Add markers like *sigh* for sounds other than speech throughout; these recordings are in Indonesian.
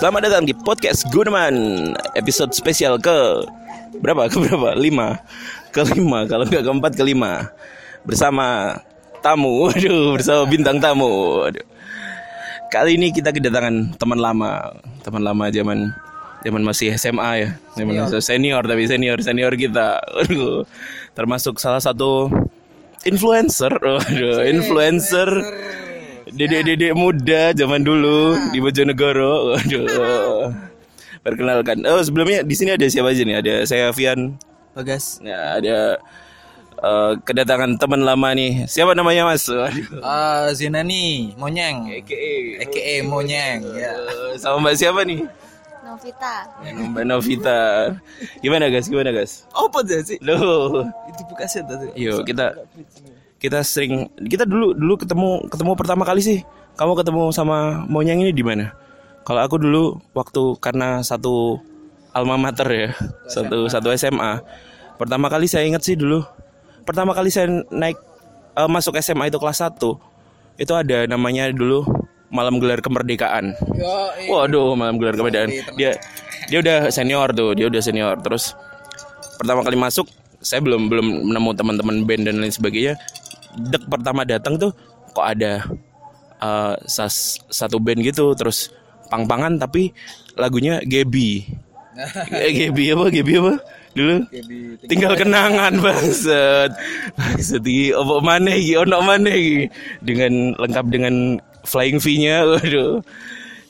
Selamat datang di podcast Gunaman Episode spesial ke Berapa? *laughs* Ke berapa? Lima. Kelima Kalau nggak keempat kelima Bersama tamu. *laughs* Waduh bersama bintang tamu. Waduh. Kali ini kita kedatangan teman lama. Teman lama zaman zaman masih SMA ya. Zaman senior. senior tapi senior senior kita. Waduh. Termasuk salah satu influencer. Waduh, influencer Dedek-dedek muda zaman dulu di Bojonegoro. Waduh. Perkenalkan. Oh, sebelumnya di sini ada siapa aja nih? Ada saya Vian. Bagas. Ya, ada uh, kedatangan teman lama nih. Siapa namanya, Mas? Waduh. Uh, Zinani Monyeng. EKE. EKE Monyeng. Ya. Uh, sama Mbak siapa nih? Novita. Ya, Mbak Novita. Gimana, guys? Gimana, guys? Apa sih? Loh. Itu buka set tuh. Yuk, kita kita sering kita dulu dulu ketemu ketemu pertama kali sih. Kamu ketemu sama monyeng ini di mana? Kalau aku dulu waktu karena satu alma mater ya satu satu SMA pertama kali saya ingat sih dulu pertama kali saya naik uh, masuk SMA itu kelas 1 itu ada namanya dulu malam gelar kemerdekaan. Waduh malam gelar kemerdekaan. dia dia udah senior tuh dia udah senior. Terus pertama kali masuk saya belum belum menemu teman-teman band dan lain sebagainya dek pertama datang tuh kok ada uh, sas, satu band gitu terus pang-pangan tapi lagunya Gebi *laughs* eh, Gebi apa? Gebi apa? Dulu? Tinggal kenangan. bangsat. Bangsat iki opo maneh iki? Ono maneh iki? Dengan lengkap dengan flying V-nya waduh.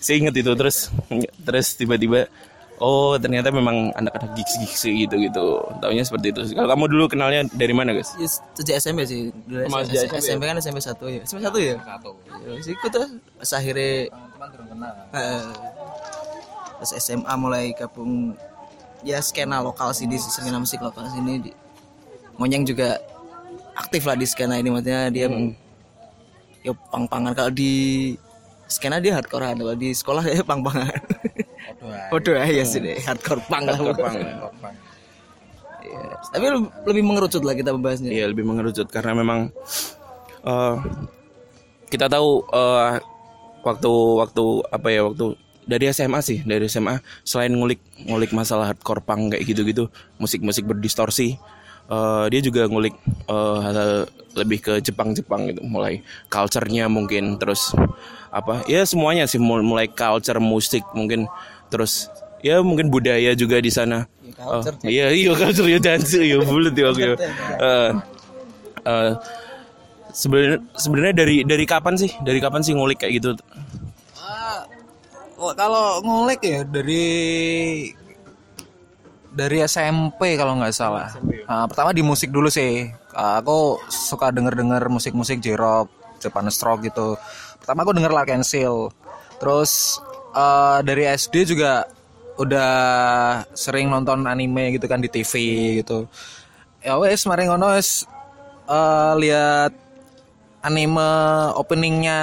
Saya inget itu terus terus tiba-tiba Oh ternyata memang anak-anak gigs gigs gitu gitu. Tahunya seperti itu. Kalau kamu dulu kenalnya dari mana guys? Yes, sejak SMP sih. Dulu SMP, SMP SMP kan SMP satu ya. SMP satu ya. Satu. Ya, sih ikut tuh. Pas akhirnya. Eh, Terus SMA mulai gabung ya skena lokal sini skena musik lokal sini di, Monyeng juga aktif lah di skena ini maksudnya dia ya pang-pangan kalau di skena dia hardcore kalau di sekolah *laughs* ya pang-pangan Waduh ya sih deh hardcore pang lah Pang. Iya. Tapi lebih- mengerucut lah kita membahasnya. Iya lebih mengerucut karena memang eh, kita tahu eh, waktu waktu apa ya waktu dari SMA sih dari SMA selain ngulik ngulik masalah hardcore punk kayak gitu-gitu musik-musik berdistorsi eh, dia juga ngulik eh, hal lebih ke Jepang-Jepang gitu mulai culture-nya mungkin terus apa ya semuanya sih mul- mulai culture musik mungkin terus ya mungkin budaya juga di sana Oh, iya iya culture ya dance ya bulat ya aku ya. Eh, eh, sebenarnya sebenarnya dari dari kapan sih dari kapan sih ngulik kayak gitu wah, kalau ngulik ya dari dari SMP kalau nggak salah. Ah, pertama di musik dulu sih. Ah, aku suka denger-denger musik-musik J-rock, Japan Stroke gitu. Pertama aku denger Lark and Seal. Terus ah, dari SD juga udah sering nonton anime gitu kan di TV gitu. Ya wes mari ngono wes eh, lihat anime openingnya.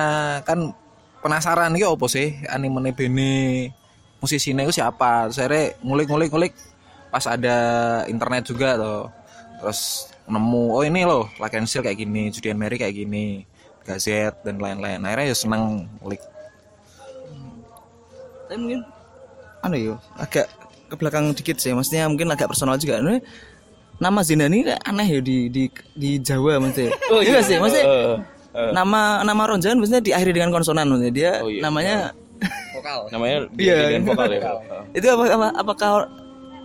Kan penasaran iki opo sih anime bene? Musisinya itu siapa? Saya ngulik-ngulik ngulik pas ada internet juga tuh terus nemu oh ini loh Laken Seal kayak gini Julian Mary kayak gini Gazet dan lain-lain. Akhirnya ya seneng ngulik Tapi mungkin anu yo agak ke belakang dikit sih maksudnya mungkin agak personal juga. Ini nama Zinani kayak aneh ya di di di Jawa maksudnya. *laughs* Oh iya sih maksudnya Eh, nama nama Ronjan maksudnya diakhiri dengan konsonan maksudnya. Dia Oh, iya. namanya *laughs* namanya Iya. dengan vokal ya. Itu apa, apa apakah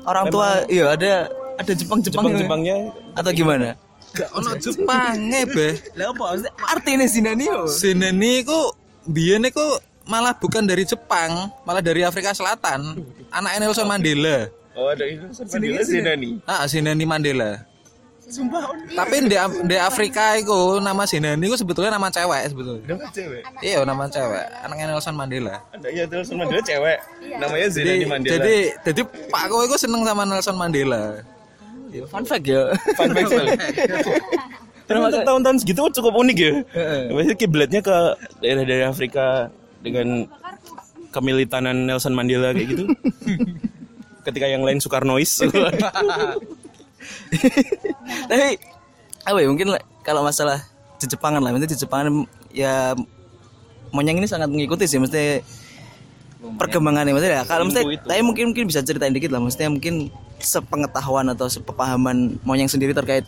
orang tua iya ada ada Jepang Jepang, Jepang Jepangnya atau gimana? Gak ono Jepange be lah apa artinya Zinani yo? Zinani ku biyen ku malah bukan dari Jepang malah dari Afrika Selatan. Anaknya Nelson Mandela. Oh ada itu Mandela Zinani Ah, Zinani Mandela. Tapi di, di Afrika itu nama Zinani itu sebetulnya nama cewek sebetulnya. nama cewek? Iya, nama cewek. Anaknya Nelson Mandela. ada ya Nelson Mandela cewek. Namanya Jadi, Zinani Mandela. jadi, jadi Pak Aku itu seneng sama Nelson Mandela. fun fact ya. Fun fact sekali Terus tahun-tahun segitu cukup unik ya. Biasanya kiblatnya ke daerah-daerah Afrika dengan kemilitanan Nelson Mandela kayak gitu. *laughs* Ketika yang lain Soekarnois. *laughs* tapi apa ya mungkin kalau masalah di Jepangan lah maksudnya di Jepangan ya Monyang ini sangat mengikuti sih mesti perkembangannya maksudnya kalau Info maksudnya itu. tapi mungkin mungkin bisa ceritain dikit lah maksudnya mungkin sepengetahuan atau sepepahaman Monyang sendiri terkait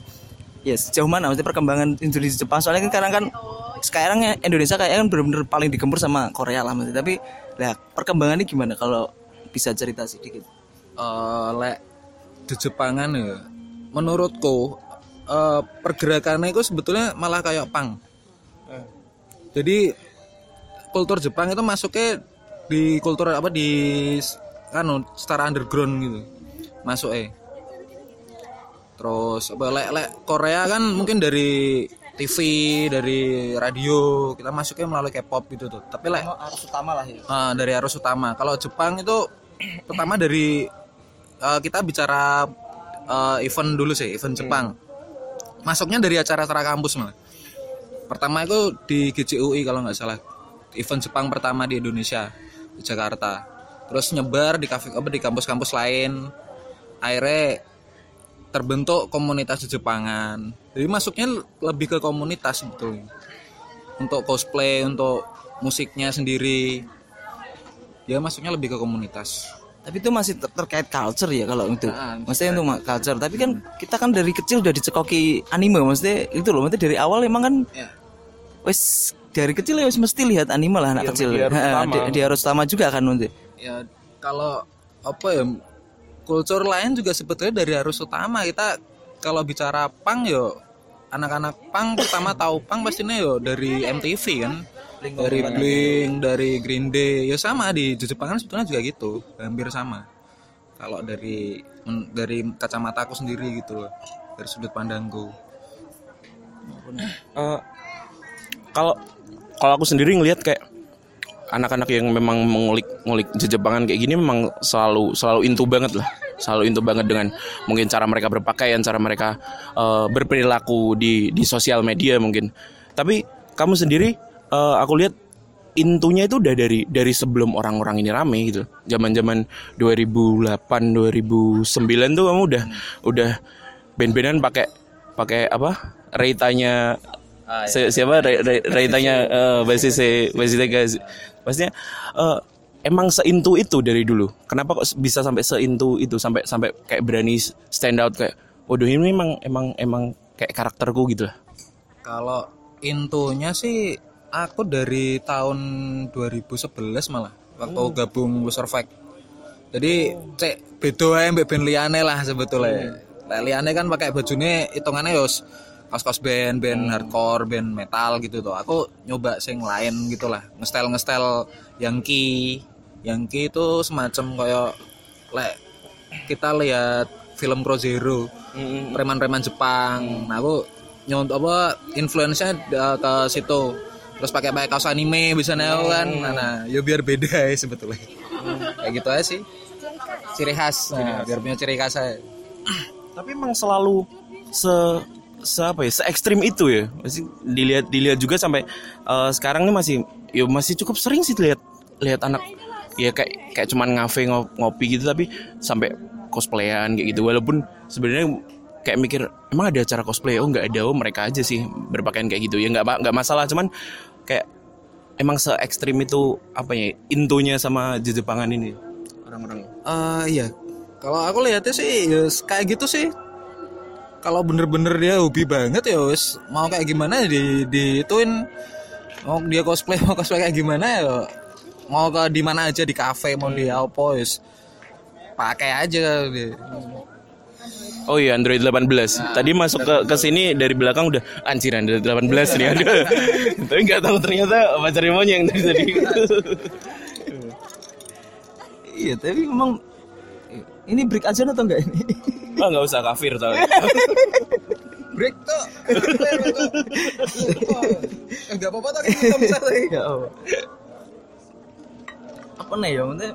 ya sejauh mana? Maksudnya perkembangan industri Jepang? Soalnya kan sekarang kan sekarang ya Indonesia kayaknya kan benar-benar paling digempur sama Korea lah maksudnya. Tapi lah perkembangannya gimana kalau bisa cerita sedikit? Eh, lek di Jepangan ya menurutku eh, pergerakannya itu sebetulnya malah kayak pang jadi kultur Jepang itu masuknya di kultur apa di anu secara underground gitu masuk eh terus apa lek lek Korea kan mungkin dari TV dari radio kita masuknya melalui K-pop gitu tuh tapi lek arus utama lah ya Ah, dari arus utama. Kalau Jepang itu *clears throat* pertama dari eh, kita bicara eh, event dulu sih, event Jepang. Masuknya dari acara-acara kampus malah. Pertama itu di GCUI kalau nggak salah. Event Jepang pertama di Indonesia di Jakarta. Terus nyebar di kafe apa di kampus-kampus lain. Akhirnya terbentuk komunitas Jepangan. Jadi masuknya lebih ke komunitas sebetulnya. Untuk cosplay, untuk musiknya sendiri, ya masuknya lebih ke komunitas tapi itu masih ter- terkait culture ya kalau itu Ah, maksudnya untuk ma- culture tapi kan kita kan dari kecil udah dicekoki anime maksudnya itu loh maksudnya dari awal emang kan Ya. wes dari kecil ya wes mesti lihat anime lah anak Iya, kecil di arus Ha, utama. di, di arus utama juga kan maksudnya ya kalau apa ya kultur lain juga sebetulnya dari arus utama. Kita kalau bicara pang yo anak-anak pang pertama tahu pang pastinya yo dari MTV kan. Dari Blink dari Green Day ya sama. Di Jepang kan sebetulnya juga gitu hampir sama. Kalau dari dari kacamata aku sendiri gitu loh dari sudut pandangku. Eh, kalau kalau aku sendiri ngelihat kayak anak-anak yang memang mengulik ngulik Jepangan kayak gini memang selalu selalu into banget lah. Selalu into banget dengan mungkin cara mereka berpakaian cara mereka eh, berperilaku di di sosial media mungkin. Tapi kamu sendiri eh, aku lihat intunya itu udah dari dari sebelum orang-orang ini rame gitu. Zaman-zaman 2008 2009 tuh kamu udah udah band-bandan pakai pakai apa reitanya Si- siapa? Re- Re- reitanya *laughs* eh basis basis guys maksudnya eh, emang seintu itu dari dulu. Kenapa kok bisa sampai seintu itu? Sampai sampai kayak berani stand out kayak waduh ini emang emang emang kayak karakterku gitu lah. Kalau intunya sih aku dari tahun 2011 malah waktu gabung Loser. Jadi cek beda ae mbek band liyane lah sebetulnya. Lek liyane kan pakai bajune hitungannya yos kos-kos band, band hardcore, band metal gitu tuh. Aku nyoba sing lain gitu lah. Ngestel ngestel Yankee. Yankee itu semacam kayak lek kita lihat film Pro Zero preman-preman Jepang. Nah, aku nyont apa influence-nya uh, ke situ. Terus pakai pakai kaos anime bisa neo kan. Nah, nah, ya biar beda ya sebetulnya. Kayak gitu aja sih. Ciri khas. Nah, biar punya ciri khas aja. tapi emang selalu se se apa ya se ekstrim itu ya. Masih dilihat dilihat juga sampai eh, sekarang ini masih ya masih cukup sering sih lihat lihat anak. Ya kayak kayak cuman ngafe ngo- ngopi gitu tapi sampai cosplayan kayak gitu. Walaupun sebenarnya kayak mikir emang ada acara cosplay? Oh nggak ada. Oh mereka aja sih berpakaian kayak gitu. Ya nggak nggak masalah. Cuman kayak emang se ekstrim itu apa ya intunya sama Jepangan ini orang-orang. Eh iya. Kalau aku lihatnya sih ya kayak gitu sih. Kalau bener-bener dia hobi banget ya wis mau kayak gimana ya di diituin mau dia cosplay *laughs* mau cosplay kayak gimana ya mau ke di mana aja di kafe mau di apa wis pakai aja dia. Oh iya Android 18. Tadi masuk ke ke sini dari belakang udah anjir Android 18 nih ada. *laughs* Tapi nggak tahu ternyata pacarnya monyeng dari tadi. *laughs* iya tapi memang ini break aja atau enggak ini? *laughs* Ah nggak usah kafir tau. *laughs* break tuh enggak apa-apa tuh kita bisa ya Allah. apa nih ya maksudnya?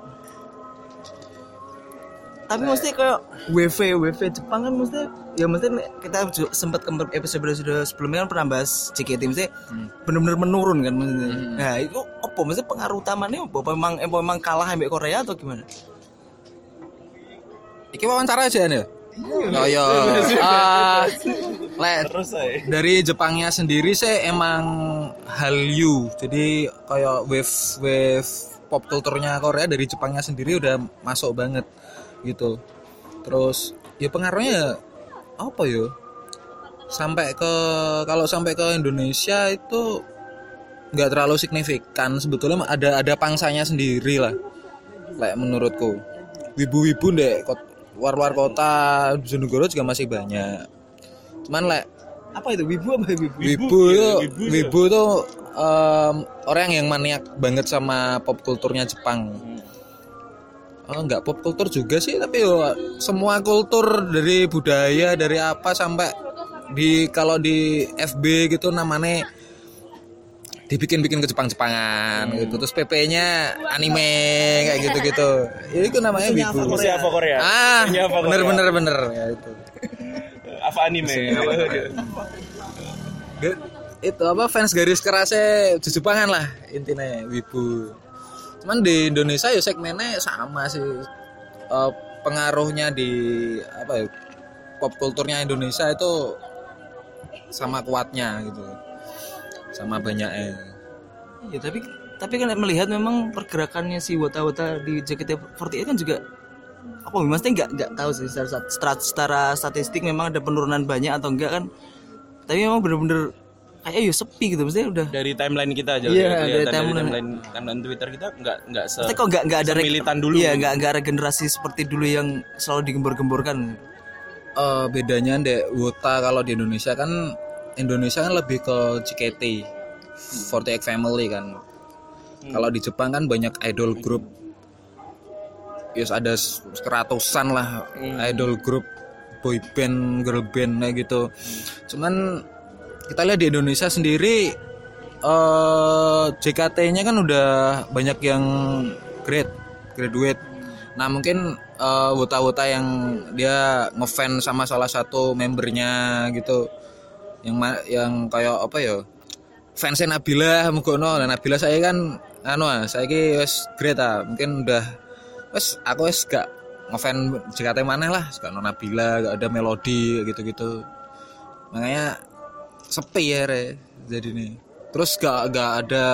Tapi mesti kayak WV WV Jepang kan mesti ya mesti kita sempat ke episode episode sebelumnya kan pernah bahas JKT mesti benar-benar menurun kan maksudnya. Nah itu apa? Mesti pengaruh utamanya apa? Memang apa memang kalah ambek Korea atau gimana Iki wawancara aja nih. Oh iya. Ah, le- saya. dari Jepangnya sendiri sih emang Hallyu. Jadi kayak wave wave pop kulturnya Korea dari Jepangnya sendiri udah masuk banget gitu terus ya pengaruhnya apa yo sampai ke kalau sampai ke Indonesia itu nggak terlalu signifikan sebetulnya ada ada pangsanya sendiri lah kayak menurutku wibu-wibu deh luar-luar kota Bojonegoro juga masih banyak. Cuman lek apa itu? Wibu apa wibu? Wibu itu wibu tuh um, orang yang maniak banget sama pop kulturnya Jepang. Oh, nggak pop kultur juga sih tapi yo semua kultur dari budaya dari apa sampai di kalau di FB gitu namanya dibikin-bikin ke Jepang-Jepangan Hmm. gitu terus PP-nya anime kayak gitu-gitu. Ya itu namanya wibu. *laughs* Apa Masih apa Korea? ah apa bener Korea? bener bener ya itu? Apa anime? Ga- itu apa fans garis kerasnya Jepangan lah intinya wibu. Cuman di Indonesia ya segmennya sama sih. Eh, pengaruhnya di apa ya pop kulturnya Indonesia itu sama kuatnya gitu sama banyaknya ya tapi tapi kan melihat memang pergerakannya si wota-wota di JKT48 kan juga apa maksudnya nggak nggak tahu sih secara, secara, secara statistik memang ada penurunan banyak atau enggak kan tapi memang bener-bener kayak ya sepi gitu maksudnya udah Dari timeline kita aja Iya, lihat- dari timeline. timeline timeline Twitter kita nggak nggak se Maksudnya kok nggak nggak ada semilitan dulu iya gitu. nggak nggak ada generasi seperti dulu yang selalu digembor-gemborkan Eh, bedanya dek Wota kalau di Indonesia kan Indonesia kan lebih ke JKT 48 Family kan. Kalau di Jepang kan banyak idol group. Yes ada seratusan lah idol group boy band girl band kayak gitu. Cuman kita lihat di Indonesia sendiri eh JKT-nya kan udah banyak yang grade graduate. Nah mungkin eh, wota-wota yang dia ngefans sama salah satu membernya gitu yang yang kayak apa ya? Fansnya Nabila Mugono dan Nabila saya kan anu ah, saya ki wis grade ah. Mungkin udah wes aku wes gak ngefans JKT mana lah. Gak no Nabila gak ada melodi kayak gitu-gitu. Makanya sepi ya re jadi nih terus gak gak ada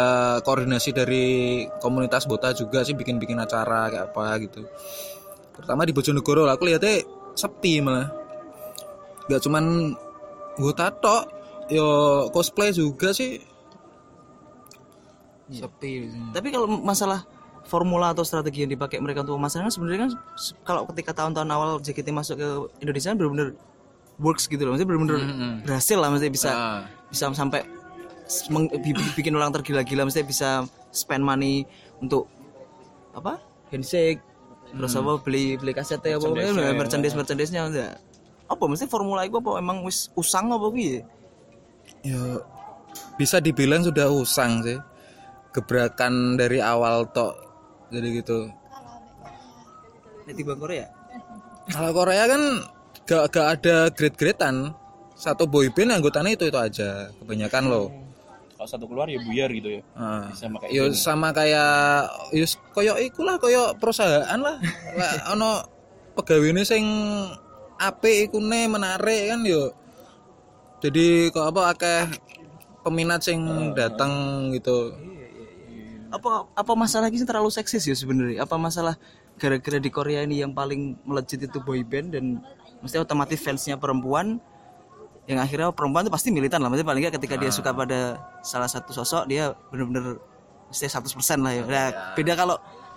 koordinasi dari komunitas bota juga sih bikin-bikin acara kayak apa gitu. Pertama di Bojonegoro lah, aku lihatnya sepi malah. Gak cuman bota tok yo cosplay juga sih. Sepi tapi kalau masalah formula atau strategi yang dipakai mereka untuk pemasaran sebenarnya kan kalau ketika tahun-tahun awal JKT masuk ke Indonesia kan benar-benar works gitu loh. Maksudnya benar-benar berhasil lah maksudnya bisa Ah. bisa sampai bikin orang tergila-gila maksudnya bisa spend money untuk apa? Handshake terus apa beli beli kaset ya apa Merchandise-nya, ya. merchandise merchandise nya enggak apa mesti formula itu apa emang wis usang apa piye ya bisa dibilang sudah usang sih gebrakan dari awal tok jadi gitu nek tiba Korea kalau Korea kan gak, gak ada grade-gradean satu boyband anggotanya itu itu aja kebanyakan loh Kalau satu keluar ya buyar gitu ya. Ah. Sama kayak Yo band. sama kayak yo koyo iku lah koyo perusahaan lah. Lah ono pegawene sing apik iku ne menarik kan yo. Jadi kok apa akeh peminat sing datang gitu. apa apa masalah ini terlalu seksis ya sebenarnya? Apa masalah gara-gara di Korea ini yang paling melejit itu boy band dan mesti otomatis fansnya perempuan? Yang akhirnya perempuan itu pasti militan lah. Maksudnya paling nggak ketika dia suka pada salah satu sosok dia bener-bener mesti 100% lah ya. Nah, beda kalau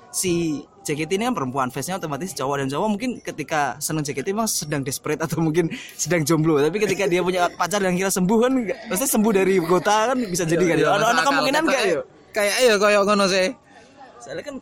si JKT ini kan perempuan fansnya otomatis cowok dan cowok mungkin ketika seneng JKT memang sedang desperate atau mungkin sedang jomblo tapi ketika dia punya pacar dan kira sembuh kan maksudnya sembuh dari kota kan bisa jadi kan? Ya ada ada kemungkinan enggak ya? Kayak ya koyo ngono sih. soalnya kan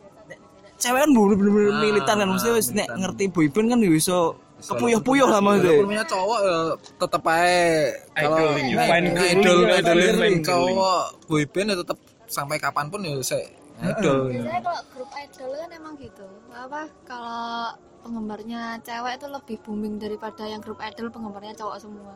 cewek kan bener-bener militan kan mesti wis nek ngerti boyband kan ya bisa kepuyuh-puyuh lah maksudnya. Walaupun punya cowok ya tetep ae. Kalau find idol idol cowok boyband ya tetep sampai kapan pun ya saya idol. Biasanya kalau grup idol kan emang gitu. Apa kalau penggemarnya cewek itu lebih booming daripada yang grup idol penggemarnya cowok semua.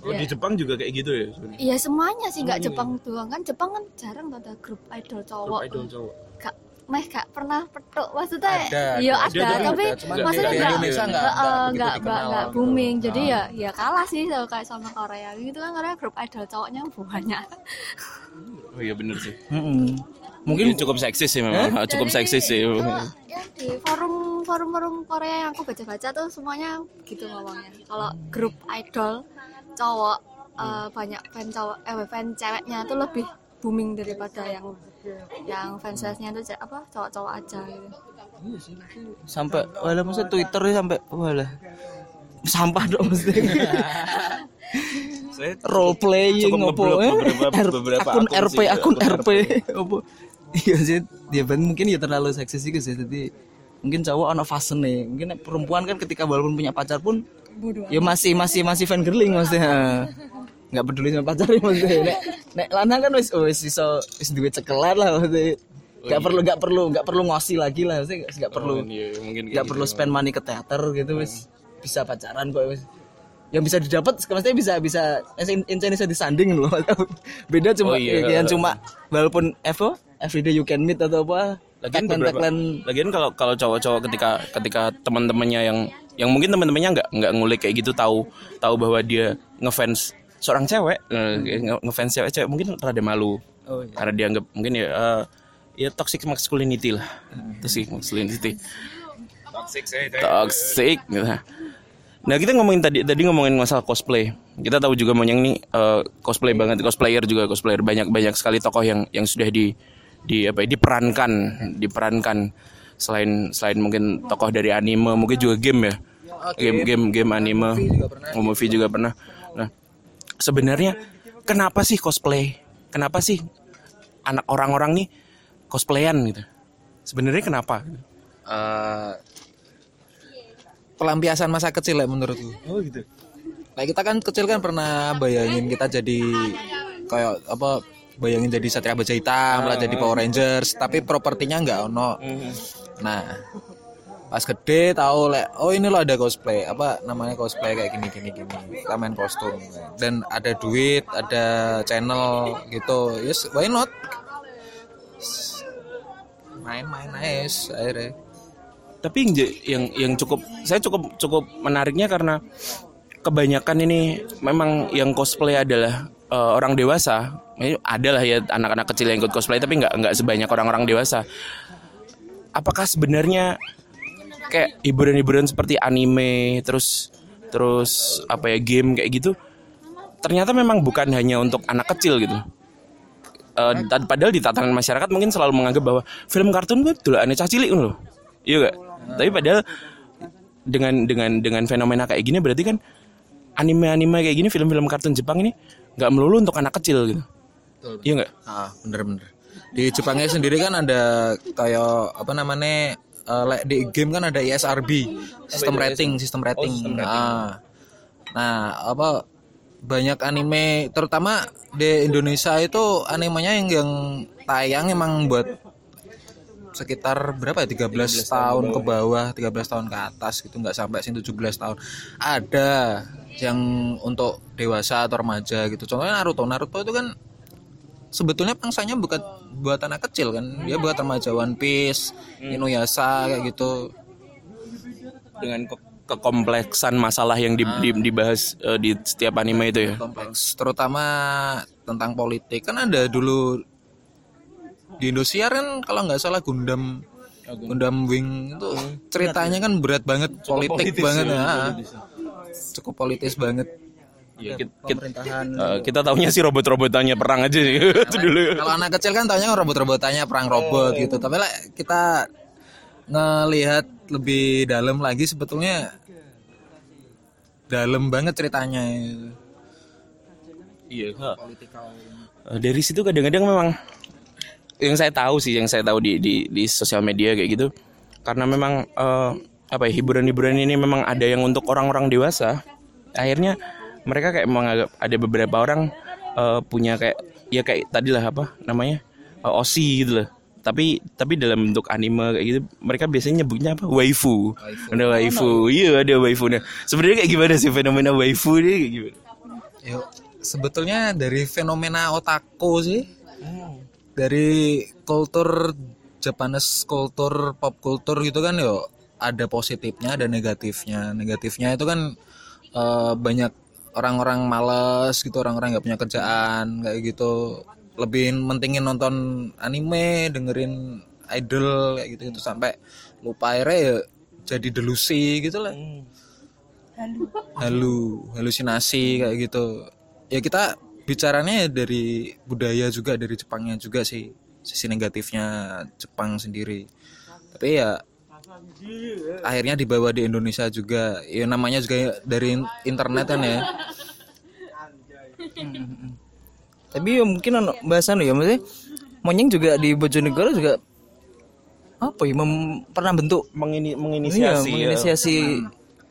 Oh, di Jepang juga kayak gitu ya sebenarnya. Iya semuanya sih nggak Jepang doang kan Jepang kan jarang ada grup idol cowok. Idol cowok. Gak, meh gak pernah petuk maksudnya. Ada, Iya ada. ada, tapi ada. Maksudnya nggak nggak nggak- nggak dikenal. nggak booming. Jadi Ah. ya ya kalah sih kalau kayak sama Korea gitu kan Korea grup idol cowoknya banyak. Oh iya bener sih. Mungkin cukup seksis sih memang. Cukup Dari- seksis sih. yang di forum forum forum Korea yang aku baca-baca tuh semuanya gitu ngomongnya kalau grup idol cowok eh, banyak fan cowok eh fan ceweknya tuh lebih booming daripada yang yang fansnya ce- apa cowok-cowok aja gitu. Sampai wala maksud Twitter ya sampai wala sampah dong mesti *laughs* Saya role playing cukup apa eh? beberapa- beberapa akun akun RP sih, akun akun RP apa iya sih dia ben mungkin ya terlalu seksis sih sih jadi mungkin cowok anak fase nih mungkin nek perempuan kan ketika walaupun punya pacar pun ya masih masih masih fan girling maksudnya. *laughs* Nggak peduli sama pacarnya maksudnya. Nek nek lanang kan wis wis iso wis duwe cekelan lah maksudnya. Nggak perlu nggak perlu nggak perlu ngosi lagi lah maksudnya. Nggak- nggak perlu Iya, nggak gitu. perlu spend money ke teater gitu wis bisa pacaran kok wis. Yang bisa didapat maksudnya bisa bisa Incan bisa disanding loh. *laughs* Beda cuma Oh, iya. yang cuma walaupun Evo everyday you can meet atau apa Lagian tagline beberapa, tagline lagian kalau kalau cowok-cowok ketika ketika teman-temannya yang yang mungkin teman-temannya nggak nggak ngulik kayak gitu tahu tahu bahwa dia ngefans seorang cewek eh, nge- ngefans cewek cewek mungkin rada malu Oh, iya. karena dianggap mungkin ya eh, ya toxic masculinity lah toxic masculinity toxic gitu. Nah kita ngomongin tadi tadi ngomongin masalah cosplay. Kita tahu juga Monyang nih eh, cosplay banget, cosplayer juga cosplayer banyak banyak sekali tokoh yang yang sudah di di apa ya, diperankan diperankan. Selain selain mungkin tokoh dari anime mungkin juga game ya. Game game game anime. Movie juga pernah. Nah sebenarnya kenapa sih cosplay? Kenapa sih anak orang-orang nih cosplayan gitu? Sebenarnya kenapa? Eh, pelampiasan masa kecil ya menurutku. oh gitu. Nah kita kan kecil kan pernah bayangin kita jadi kayak apa bayangin jadi Satria Baja Hitam lah jadi Power Rangers tapi propertinya nggak ono. Nah pas gede tahu lek oh ini lo ada cosplay apa namanya cosplay kayak gini gini gini kita main kostum. Dan ada duit ada channel gitu. Yes why not? Main-main nice akhirnya. Tapi yang yang cukup saya cukup cukup menariknya karena kebanyakan ini memang yang cosplay adalah eh, orang dewasa Ini adalah ya anak-anak kecil yang ikut cosplay tapi nggak nggak sebanyak orang-orang dewasa. Apakah sebenarnya kayak hiburan-hiburan seperti anime terus terus apa ya game kayak gitu ternyata memang bukan hanya untuk anak kecil gitu? Tad- padahal di tatanan masyarakat mungkin selalu menganggap bahwa film kartun gue dulu aneh cah cilik loh. Iya gak tapi padahal dengan dengan dengan fenomena kayak gini berarti kan anime-anime kayak gini film-film kartun Jepang ini nggak melulu untuk anak kecil gitu. Iya nggak? Ah, bener-bener. Di Jepangnya sendiri kan ada kayak apa namanya like di game kan ada ISRB, sistem rating, sistem rating. Nah, nah apa banyak anime terutama di Indonesia itu animenya yang yang tayang emang buat sekitar berapa ya 13, tahun ke bawah. 13 tahun ke atas gitu nggak sampai sih 17 tahun. Ada yang untuk dewasa atau remaja gitu. Contohnya Naruto. Naruto itu kan sebetulnya pangsanya bukan buat anak kecil kan. Dia buat remaja One Piece Inuyasha kayak gitu. Dengan ke- kekompleksan masalah yang di- di- dibahas eh, di setiap anime itu ya? Kompleks. Terutama tentang politik. Kan ada dulu di Indosiar kan kalau nggak salah Gundam. Gundam. Wing itu ceritanya kan berat banget politik banget ya. Cukup politis banget. Ya, kita, kita, pemerintahan. Eh, kita taunya sih robot-robotannya perang aja sih. *laughs* Itu dulu. Kalau anak kecil kan taunya robot-robotannya perang robot gitu. Tapi lah kita ngelihat lebih dalam lagi sebetulnya dalam banget ceritanya. Iya. Eh, Dari situ kadang-kadang memang yang saya tahu sih, yang saya tahu di di, di sosial media kayak gitu, karena memang eh, apa ya hiburan-hiburan ini memang ada yang untuk orang-orang dewasa. Akhirnya mereka kayak menganggap ada beberapa orang eh, punya kayak ya kayak tadi lah apa namanya eh, osi gitu loh. Tapi tapi dalam bentuk anime kayak gitu, mereka biasanya nyebutnya apa? Waifu. Ada waifu. Iya, ada waifu. Nah, sebenarnya kayak gimana sih fenomena waifu ini kayak gimana? Yuk, sebetulnya dari fenomena otaku sih. Dari kultur Japanese kultur pop kultur gitu kan yo ada positifnya ada negatifnya. Negatifnya itu kan eh, banyak orang-orang males gitu, orang-orang nggak punya kerjaan kayak gitu. lebih mentingin nonton anime dengerin idol kayak gitu gitu sampai lupa akhirnya ya jadi delusi gitu lah halu halusinasi kayak gitu. Ya kita bicaranya ya dari budaya juga dari Jepangnya juga sih. Sisi negatifnya Jepang sendiri. Tapi ya akhirnya dibawa di Indonesia juga. Ya namanya juga dari internet kan ya. Tapi ya mungkin bahasan ya maksudnya monyeng juga di Bojonegoro juga apa ya mem- pernah bentuk Mengini, iya, menginisiasi, ya. menginisiasi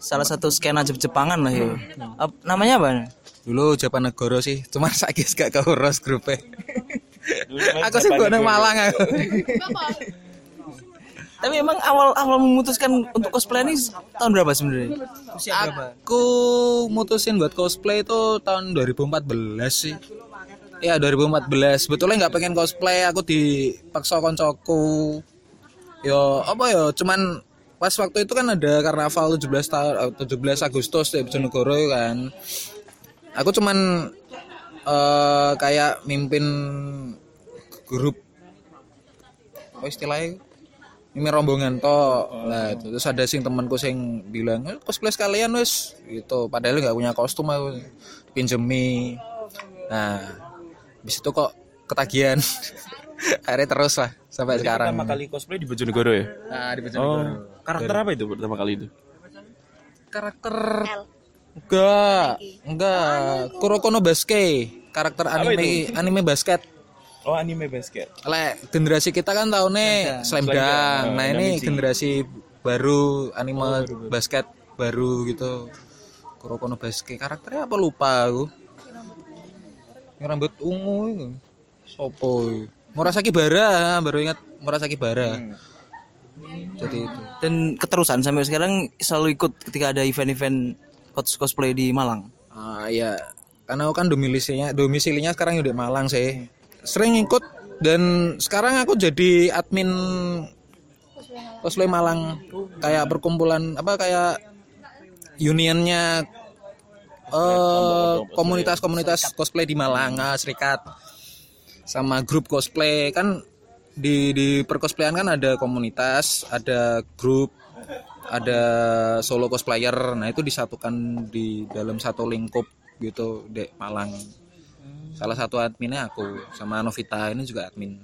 salah satu skena Jep- Jepangan lah ya. Ap- namanya apa? Dulu Japanegoro sih cuman *laughs* sakit gak keurus grupnya Dulu namanya aku sih nang Malang aku tapi emang awal awal memutuskan untuk cosplay ini tahun berapa sebenarnya? Usia berapa? Aku mutusin buat cosplay itu tahun 2014 sih. Iya 2014 Sebetulnya nggak pengen cosplay Aku dipaksa koncoku. Yo apa yo? Cuman pas waktu itu kan ada karnaval 17 tahun eh, 17 Agustus di Bojonegoro kan. Aku cuman eh kayak mimpin grup apa istilahnya ini rombongan toh lah terus ada sing temanku sing bilang "Eh, cosplay sekalian wes gitu. Padahal nggak punya kostum aku pinjemi. Nah habis itu kok ketagihan. *laughs* Akhirnya terus lah sampai sekarang. Pertama kali cosplay di Bojonegoro ya? nah di Oh, Bojonegoro karakter apa itu pertama kali itu? karakter L. Enggak enggak. Kuroko no Basket karakter anime itu? anime basket Oh, anime basket. Lek generasi kita kan tahunnya Slam Dunk. Nah, Oh, ini Damichi. generasi baru anime basket baru gitu. Kuroko no Basket karakternya apa lupa aku. Yang rambut ungu itu. Sopo? Murasaki Bara, baru ingat Murasaki Bara. Jadi itu. dan keterusan sampai sekarang selalu ikut ketika ada event-event cos- cosplay di Malang Ah ya, karena aku kan domisilinya domisilinya sekarang udah Malang sih. Sering ikut dan sekarang aku jadi admin cosplay Malang. Kayak perkumpulan apa kayak unionnya eh komunitas-komunitas cosplay di Malang ah, serikat. Sama grup cosplay. Kan di di percosplayan kan ada komunitas ada grup ada solo cosplayer. Nah itu disatukan di dalam satu lingkup gitu dek Malang salah satu adminnya aku sama Novita ini juga admin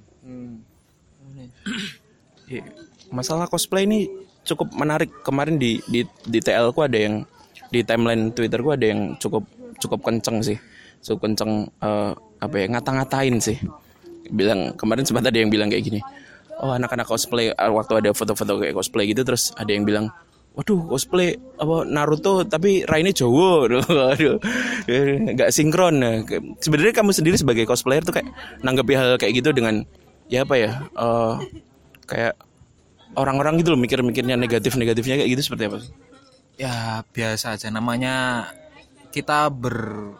Iya. Masalah cosplay ini cukup menarik. Kemarin di di di TL ku ada yang di timeline Twitter ku ada yang cukup cukup kenceng sih. Cukup kenceng eh, apa ya ngata-ngatain sih. Bilang kemarin sempat ada yang bilang kayak gini. Oh, anak-anak cosplay eh, waktu ada foto-foto kayak cosplay gitu terus ada yang bilang Waduh, cosplay apa Naruto tapi Raine Jowo. Waduh. *laughs* nggak sinkron. Sebenarnya kamu sendiri sebagai cosplayer tuh kayak nanggepi hal kayak gitu dengan ya apa ya? eh, kayak orang-orang gitu loh mikir-mikirnya negatif-negatifnya kayak gitu seperti apa ya biasa aja namanya kita ber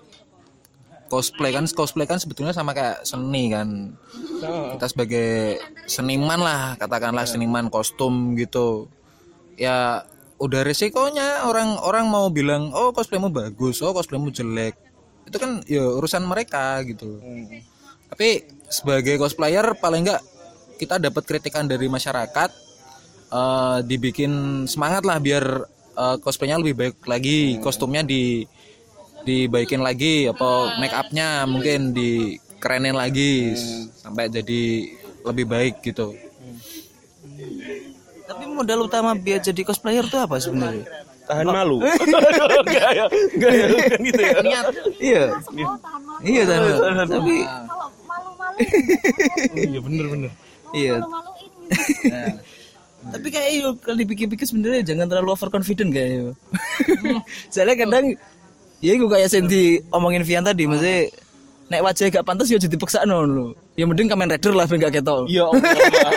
cosplay kan cosplay kan sebetulnya sama kayak seni kan kita sebagai seniman lah katakanlah seniman kostum gitu ya udah resikonya orang orang mau bilang oh cosplaymu bagus oh cosplaymu jelek. Itu kan ya urusan mereka gitu. Tapi sebagai cosplayer paling enggak kita dapat kritikan dari masyarakat eh, dibikin semangat lah biar eh, cosplaynya lebih baik lagi kostumnya di dibaikin lagi apa make upnya mungkin dikerenin lagi sampai jadi lebih baik gitu. tapi modal utama biar jadi cosplayer itu apa sebenarnya? Tahan malu. *laughs* Enggak ya, enggak ya, bukan gitu ya. iya. Semua tahan malu. Iya tahan tapi kalau malu-malu *laughs* Iya bener-bener. iya. Malu-maluin *laughs* tapi kayak iyo kalau dipikir-pikir sebenarnya jangan terlalu overconfident kayaknya soalnya kadang ya gue kayak yang diomongin Vian tadi maksudnya nek wajah gak pantas ya jadi paksa lo ya mending kamen rider lah biar gak ketok. Ya Allah.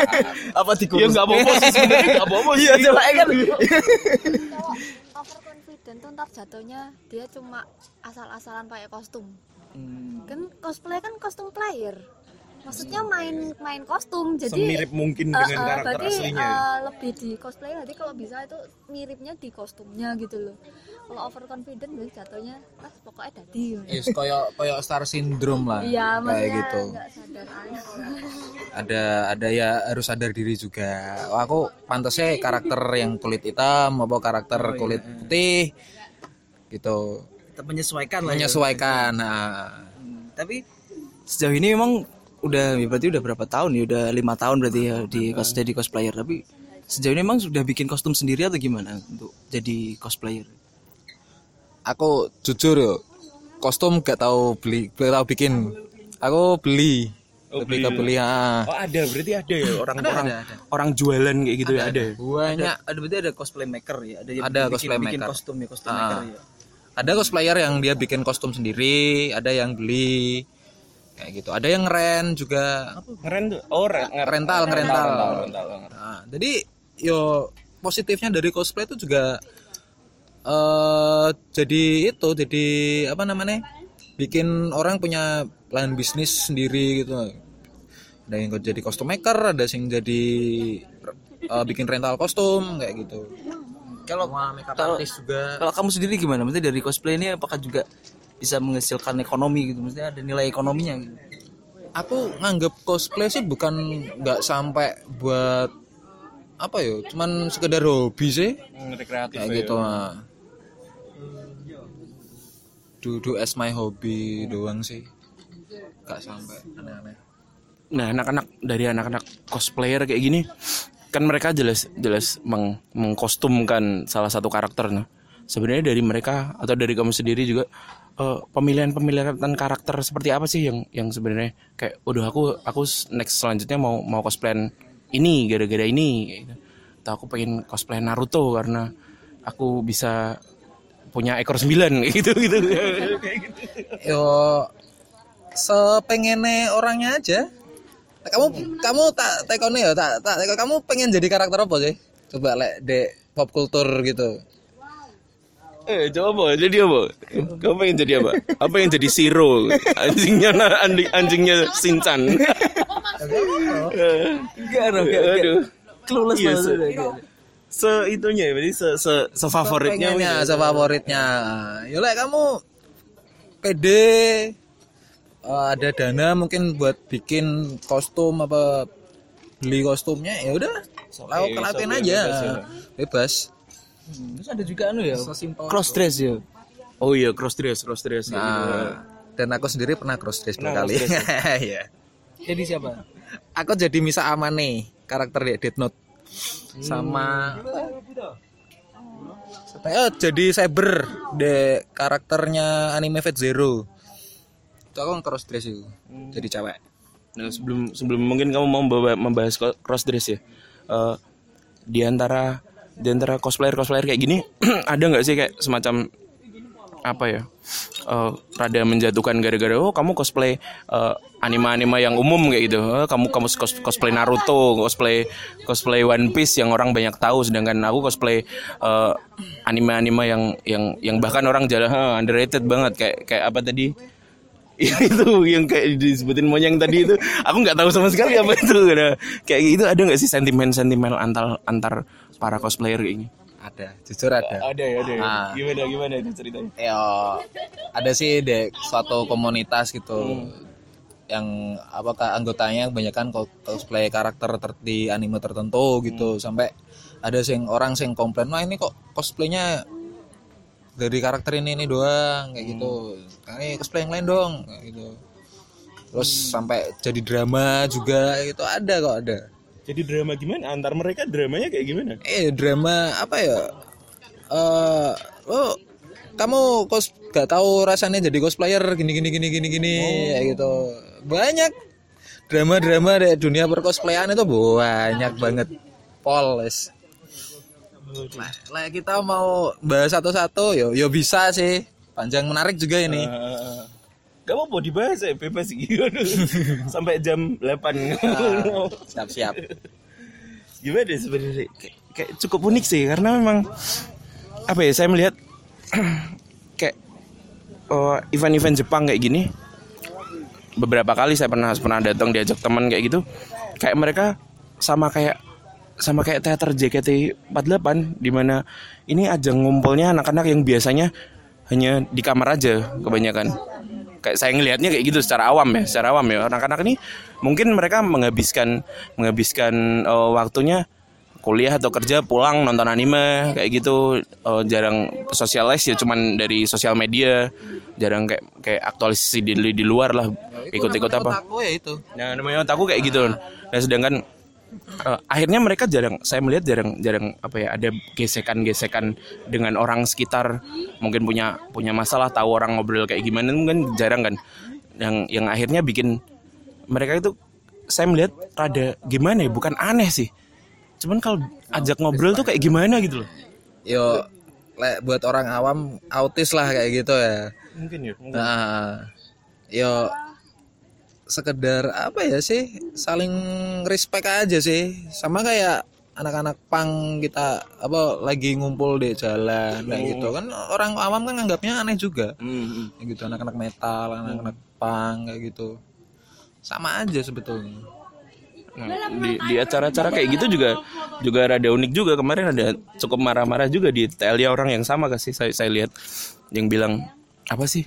*laughs* apa di Ya nggak apa-apa sih sebenarnya nggak apa-apa *laughs* sih. iya coba kan. Cowok overconfident tuh ntar jatuhnya dia cuma asal-asalan pakai kostum. Kan cosplay kan kostum player maksudnya main main kostum jadi Semirip mungkin dengan eh, karakter berarti, aslinya. eh, lebih di cosplay nanti kalau bisa itu miripnya di kostumnya gitu loh kalau overconfident jadi jatuhnya ah pokoknya dadi Yes, koyo koyo star syndrome lah. iya kayak gitu. nggak sadar aja. *laughs* Ada ada ya harus sadar diri juga. Oh, aku pantasnya karakter yang kulit hitam apa karakter kulit putih gitu. menyesuaikan lah ya. Menyesuaikan. Nah, Hmm, tapi sejauh ini memang udah ya berarti udah berapa tahun ya udah lima tahun berarti ya di cos jadi cosplayer tapi sejauh ini memang sudah bikin kostum sendiri atau gimana untuk jadi cosplayer aku jujur yo kostum gak tahu beli gak tahu bikin aku beli Oh, beli. beli ah. Oh ada berarti ada ya orang-orang ada, ada. orang jualan kayak gitu ya ada. ya? banyak ada berarti ada cosplay maker ya ada yang Ada bikin, cosplay bikin maker. kostum ya kostum Ah. maker ya ada cosplayer yang dia bikin kostum sendiri ada yang beli kayak gitu. Ada yang rent juga. Keren tuh. Oh re- rental ngerental rental, rental. Nah, jadi yo positifnya dari cosplay itu juga eh jadi itu jadi apa namanya bikin orang punya plan bisnis sendiri gitu. Ada yang jadi kostum maker ada yang jadi eh, bikin rental kostum kayak gitu. Kalau makeup kalau- artist juga. kalau kamu sendiri gimana? Maksudnya dari cosplay ini apakah juga bisa menghasilkan ekonomi gitu. Maksudnya ada nilai ekonominya gitu. Aku nganggep cosplay sih bukan nggak sampai buat apa ya cuman sekedar hobi sih. Rekreatif kayak ya. gitu mah duduk as my hobby doang sih. Nggak sampai aneh-aneh. Nah, anak-anak dari anak-anak cosplayer kayak gini kan mereka jelas jelas meng- mengkostumkan salah satu karakter nah. Sebenarnya dari mereka atau dari kamu sendiri juga eh, pemilihan-pemilihan karakter seperti apa sih yang yang sebenarnya? Kayak udah aku aku next selanjutnya mau mau cosplayan ini gara-gara ini gitu. Atau aku pengen cosplay Naruto karena aku bisa punya ekor sembilan *laughs* gitu gitu. Yo sepengennya orangnya aja. Kamu kamu tak tekone ya tak tak kamu pengen jadi karakter apa sih? Coba lek de pop culture gitu Eh, coba jadi apa? Kamu pengen jadi apa? Apa yang jadi Siro? Anjingnya andi- anjingnya Sinchan. enggak no Aduh. clueless Iya, se-. Se itunya ya, berarti se se, se favoritnya. pengennya favoritnya yo lek kamu pede eh, ada dana mungkin buat bikin kostum apa beli kostumnya ya udah lakukan lakuin sok, aja bebas ya. bebas Hmm, terus ada juga anu ya cross dress ya? Oh iya, cross dress, cross dress. gitu. nah dan aku sendiri pernah cross dress dua kali cross *laughs* Iya. jadi siapa? Aku jadi Misa Amane karakter di Death Note. Sama saya jadi cyber de karakternya anime Fate Zero. Itu aku cross dress itu jadi cewek. Nah, sebelum sebelum mungkin kamu mau membahas cross dress ya. Eh, di antara di antara cosplayer cosplayer kayak gini *clears throat* ada nggak sih kayak semacam apa ya eh, rada menjatuhkan gara-gara oh kamu cosplay eh, anime-anime yang umum kayak gitu. Eh, kamu kamu cos- cosplay Naruto cosplay cosplay One Piece yang orang banyak tahu sedangkan aku cosplay anime-anime yang yang yang bahkan orang jalan "Hah, underrated banget kayak kayak apa tadi? *laughs* Itu yang kayak disebutin monyeng tadi itu. Aku nggak tahu sama sekali apa itu. Nah, kayak gitu ada nggak sih sentimen sentimen antar antar para cosplayer kayak gini ada jujur ada. Ada ya ada ya. Ah. gimana gimana itu ceritanya? Ya ada sih de suatu komunitas gitu. Yang apakah anggotanya kebanyakan cosplay karakter ter- di anime tertentu gitu. Sampai ada sing orang sing komplain wah ini kok cosplaynya dari karakter ini ini doang kayak gitu. Kali cosplay yang lain dong kayak gitu. Terus sampai jadi drama juga gitu. Ada kok ada jadi drama gimana? Antar mereka dramanya kayak gimana? Eh drama apa ya? Eh lo kamu kos gak tahu rasanya jadi cosplayer? Gini gini gini gini gini kayak gitu. Banyak drama drama di dunia percosplayan itu banyak banget. Poles. Lah, lah kita mau bahas satu-satu yo yo bisa sih. Panjang menarik juga ini Gak apa-apa dibahas ya bebas gitu *laughs* sampai jam 8 siap siap gimana deh sebenarnya? Kayak, kayak cukup unik sih karena memang apa ya saya melihat *clears throat* kayak oh, event-event Jepang kayak gini beberapa kali saya pernah pernah datang diajak teman kayak gitu kayak mereka sama kayak sama kayak teater JKT48 di mana ini ajang ngumpulnya anak-anak yang biasanya hanya di kamar aja kebanyakan kayak saya ngelihatnya kayak gitu secara awam ya secara awam ya. Anak-anak ini mungkin mereka menghabiskan menghabiskan uh, waktunya kuliah atau kerja pulang nonton anime kayak gitu. Uh, jarang sosialis ya cuman dari sosial media. Jarang kayak kayak aktualisasi di, di luar lah. Ikut-ikut apa? ya itu. nah namanya otaku kayak gitu. Nah sedangkan uh, akhirnya mereka jarang saya melihat jarang jarang apa ya ada gesekan-gesekan dengan orang sekitar. Mungkin punya punya masalah tahu orang ngobrol kayak gimana mungkin jarang kan. Yang yang akhirnya bikin mereka itu saya melihat rada gimana ya bukan aneh sih. Cuman kalau ajak ngobrol tuh kayak gimana gitu loh. Yo, le, buat orang awam autis lah kayak gitu ya. mungkin ya Nah, yo sekedar apa ya sih saling respect aja sih. Sama kayak anak-anak pang kita apa lagi ngumpul di jalan kayak gitu. Kan orang awam kan anggapnya aneh juga. Hmm, kayak gitu anak-anak metal anak-anak pang kayak gitu. Sama aja sebetulnya. Nah, di di acara-acara kayak gitu juga juga rada unik juga. Kemarin ada cukup marah-marah juga di TLI orang yang sama kasih saya saya lihat. Yang bilang apa sih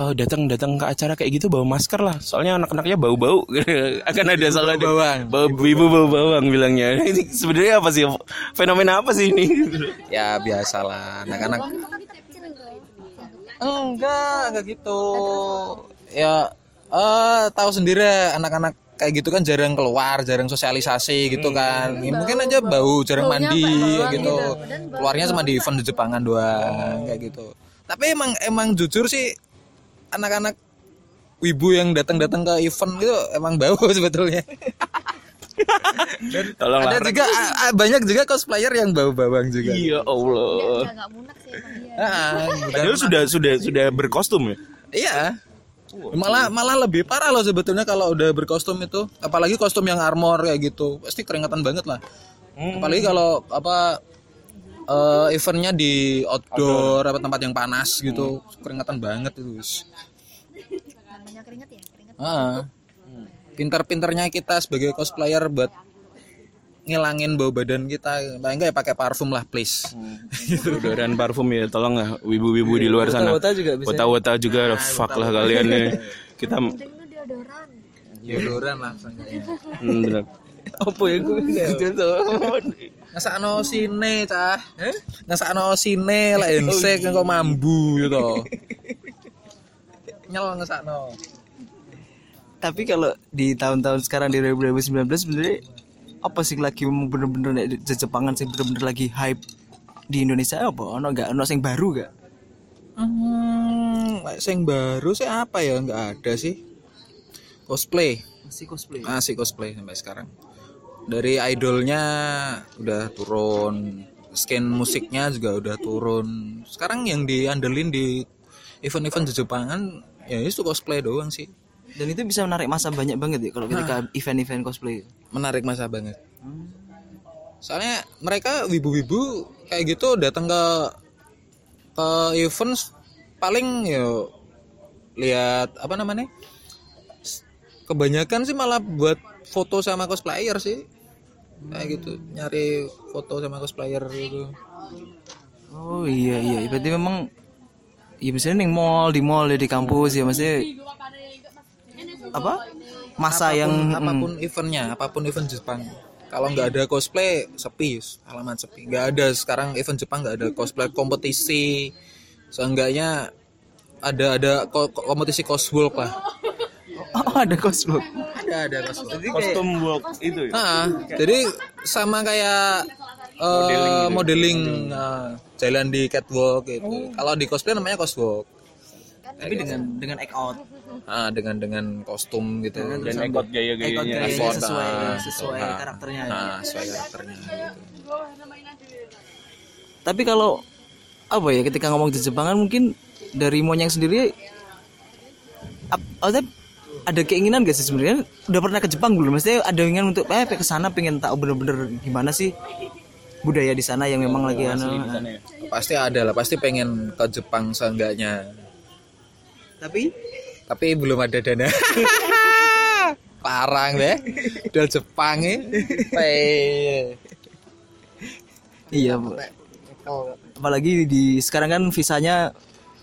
oh, datang datang ke acara kayak gitu bawa masker lah. Soalnya anak-anaknya bau-bau. *laughs* Akan ada salah bawang. bau ibu bau bawang bilangnya. *laughs* Ini sebenarnya apa sih? Fenomena apa sih ini? *laughs* Ya biasalah. Anak-anak enggak enggak gitu. Ya eh tahu sendiri anak-anak kayak gitu kan jarang keluar jarang sosialisasi gitu kan. Ya, mungkin aja bau jarang mandi gitu. gitu. Bau- keluarnya sama di event di Jepangan doang kayak gitu. Tapi emang emang jujur sih anak-anak wibu yang datang-datang ke event itu emang bau *laughs* sebetulnya. Tolong ada juga a- a- banyak juga cosplayer yang bau bawang juga. Iya Allah. Udah nggak munak sih emang dia. Ah, bukan- *laughs* padahal sudah sudah sudah berkostum ya? Iya. Malah malah lebih parah loh sebetulnya kalau udah berkostum itu, apalagi kostum yang armor kayak gitu, pasti keringatan banget lah. Apalagi kalau apa eh, eventnya di outdoor, apa tempat yang panas gitu, keringatan banget itu. Wis. Namanya keringet ya, keringet. Ah. Pinter-pinternya kita sebagai cosplayer buat ngilangin bau badan kita, paling enggak ya pakai parfum lah please. Deodoran parfum ya tolong lah wibu-wibu di luar sana Wota juga bisa. wota-wota juga fuck lah kalian nih *laughs* kita Penting lu deodoran. Deodoran lah. Hmm. Apa ya gue Ngasakno sine cah. Ngasakno sine lah *laughs* ensek kok mambu gitu. *laughs* Nyel ngesakno. Tapi kalau di tahun-tahun sekarang di 2019 sebenarnya apa sih lagi bener-bener nek di Jepangan sih bener-bener lagi hype di Indonesia apa? Ono nggak? Ono sing baru gak? Hmm, sing baru sih apa ya? Nggak ada sih. Cosplay. Masih cosplay. Masih cosplay sampai sekarang. Dari idolnya udah turun, skin musiknya juga udah turun. Sekarang yang diandelin di event-event di Jepangan ya itu cosplay doang sih. Dan itu bisa menarik masa banyak banget ya kalau ketika event-event cosplay. menarik masa banget. Soalnya mereka wibu-wibu kayak gitu datang ke ke event paling ya lihat apa namanya? Kebanyakan sih malah buat foto sama cosplayer sih. Kayak gitu, nyari foto sama cosplayer gitu. Oh iya iya, berarti memang ya misalnya ning mall di mall ya di kampus ya maksudnya apa masa yang apa pun, apa pun eventnya, apa pun event Jepang. Kalau nggak ada cosplay, sepi, halaman sepi. Nggak ada sekarang event Jepang nggak ada cosplay kompetisi. Seenggaknya ada ada ko- ko- kompetisi coswalk lah. *laughs* oh, ada cosplay Ada ada coswalk. kostum walk itu ya Nah, jadi sama kayak eh, modeling, nah, jalan di catwalk gitu. Kalau di cosplay namanya coswalk. tapi dengan dengan act out Nah, dengan dengan kostum gitu. dan ekot Ikut gaya-gayanya gayanya sesuai nah, sesuai nah, karakternya. ya. Nah, sesuai karakternya gitu. Tapi kalau apa ya ketika ngomong di Jepangan mungkin dari Monyang sendiri ap, maksudnya ada keinginan gak sih sebenarnya udah pernah ke Jepang belum? Maksudnya ada keinginan untuk eh ke sana pengen tahu bener-bener gimana sih budaya di sana yang memang lagi anu. Pasti ada lah, pasti pengen ke Jepang seenggaknya. Tapi Tapi belum ada dana. *laughs* Larang deh. Dal Jepang. Pe. Iya, Bu. Apalagi di sekarang kan visanya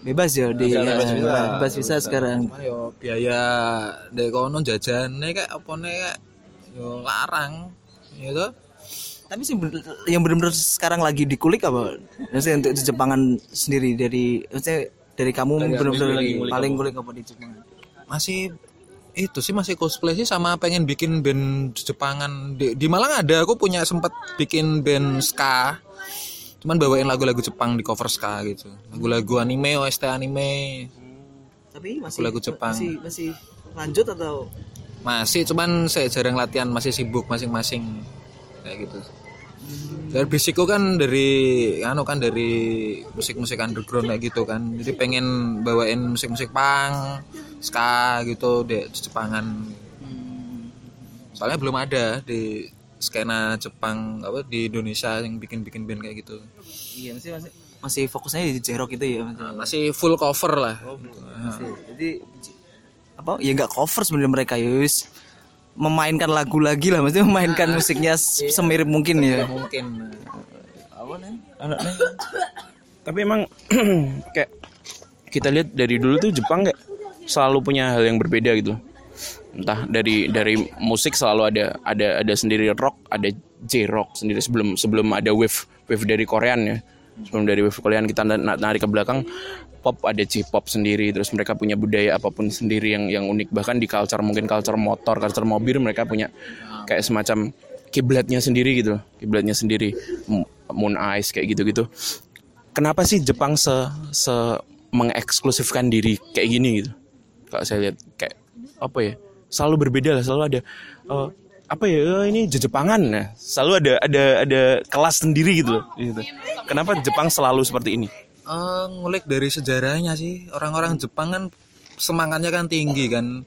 bebas ya di Bebas visa. bebas visa sekarang. Cuman yo biaya dek kono jajane kayak apa nih kayak yo larang. Ya toh? Tapi sih yang benar-benar sekarang lagi dikulik apa? Maksudnya untuk Jepangan sendiri dari maksudnya dari kamu benar-benar paling kulik apa di Jepangan? masih itu sih masih cosplay sih sama pengen bikin band Jepangan di, di Malang ada aku punya sempat bikin band ska cuman bawain lagu-lagu Jepang di cover ska gitu. Lagu-lagu anime OST anime. Tapi masih Lagu Jepang. masih masih lanjut atau? Masih cuman saya jarang latihan masih sibuk masing-masing. Kayak gitu. Dari basicku kan dari anu kan dari musik-musik underground kayak gitu kan. Jadi pengen bawain musik-musik punk ska gitu di Jepangan. Soalnya belum ada di skena Jepang apa di Indonesia yang bikin-bikin band kayak gitu iya masih masih masih fokusnya di Jerok itu ya. Nah, masih full cover lah Masih. Jadi apa ya nggak cover sebenarnya mereka ya wis memainkan lagu lagi lah maksudnya memainkan musiknya s- semirip mungkin ya. mungkin Apa nih? Anaknya. Tapi emang *clears throat* kayak kita lihat dari dulu tuh Jepang kayak selalu punya hal yang berbeda gitu. Entah dari dari musik selalu ada ada ada sendiri rock, ada J-rock sendiri sebelum sebelum ada wave wave dari Korean ya. Sebelum dari wave Korean kita na- narik ke belakang pop ada J-pop sendiri terus mereka punya budaya apa pun sendiri yang yang unik bahkan di culture mungkin culture motor, culture mobil mereka punya kayak semacam kiblatnya sendiri gitu, kiblatnya sendiri Moon Eyes kayak gitu-gitu. Kenapa sih Jepang se se mengeksklusifkan diri kayak gini gitu? Kalau saya lihat kayak apa ya? Selalu berbeda lah, selalu ada eh, apa ya? eh, ini Jepangan nah, selalu ada ada ada kelas sendiri gitu loh. Gitu. Kenapa Jepang selalu seperti ini? Eh, ngulik dari sejarahnya sih orang-orang Jepang kan semangatnya kan tinggi kan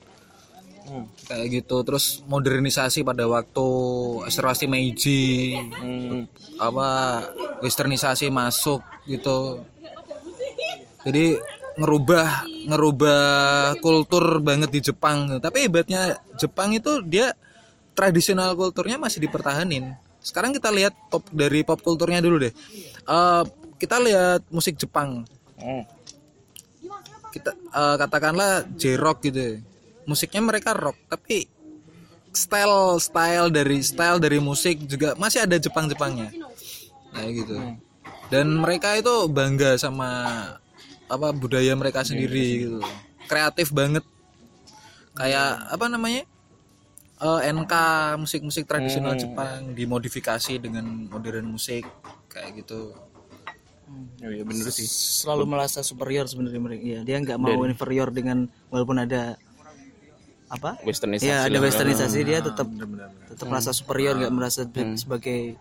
kayak gitu terus modernisasi pada waktu restorasi Meiji apa westernisasi masuk gitu jadi ngerubah ngerubah kultur banget di Jepang. Tapi hebatnya Jepang itu dia tradisional kulturnya masih dipertahanin. Sekarang kita lihat pop dari pop kulturnya dulu deh. Eh, kita lihat musik Jepang. Kita eh, katakanlah J-rock gitu. Musiknya mereka rock tapi style style dari style dari musik juga masih ada Jepang Jepangnya kayak gitu. Dan mereka itu bangga sama apa budaya mereka sendiri gitu kreatif banget kayak apa namanya Eh, NK musik-musik tradisional Jepang dimodifikasi dengan modern musik kayak gitu Oh iya bener sih. Selalu merasa superior sebenarnya mereka. Iya, dia nggak mau inferior dengan walaupun ada apa? Westernisasi. Iya, ada lah. westernisasi dia tetap tetap merasa superior nggak merasa be- sebagai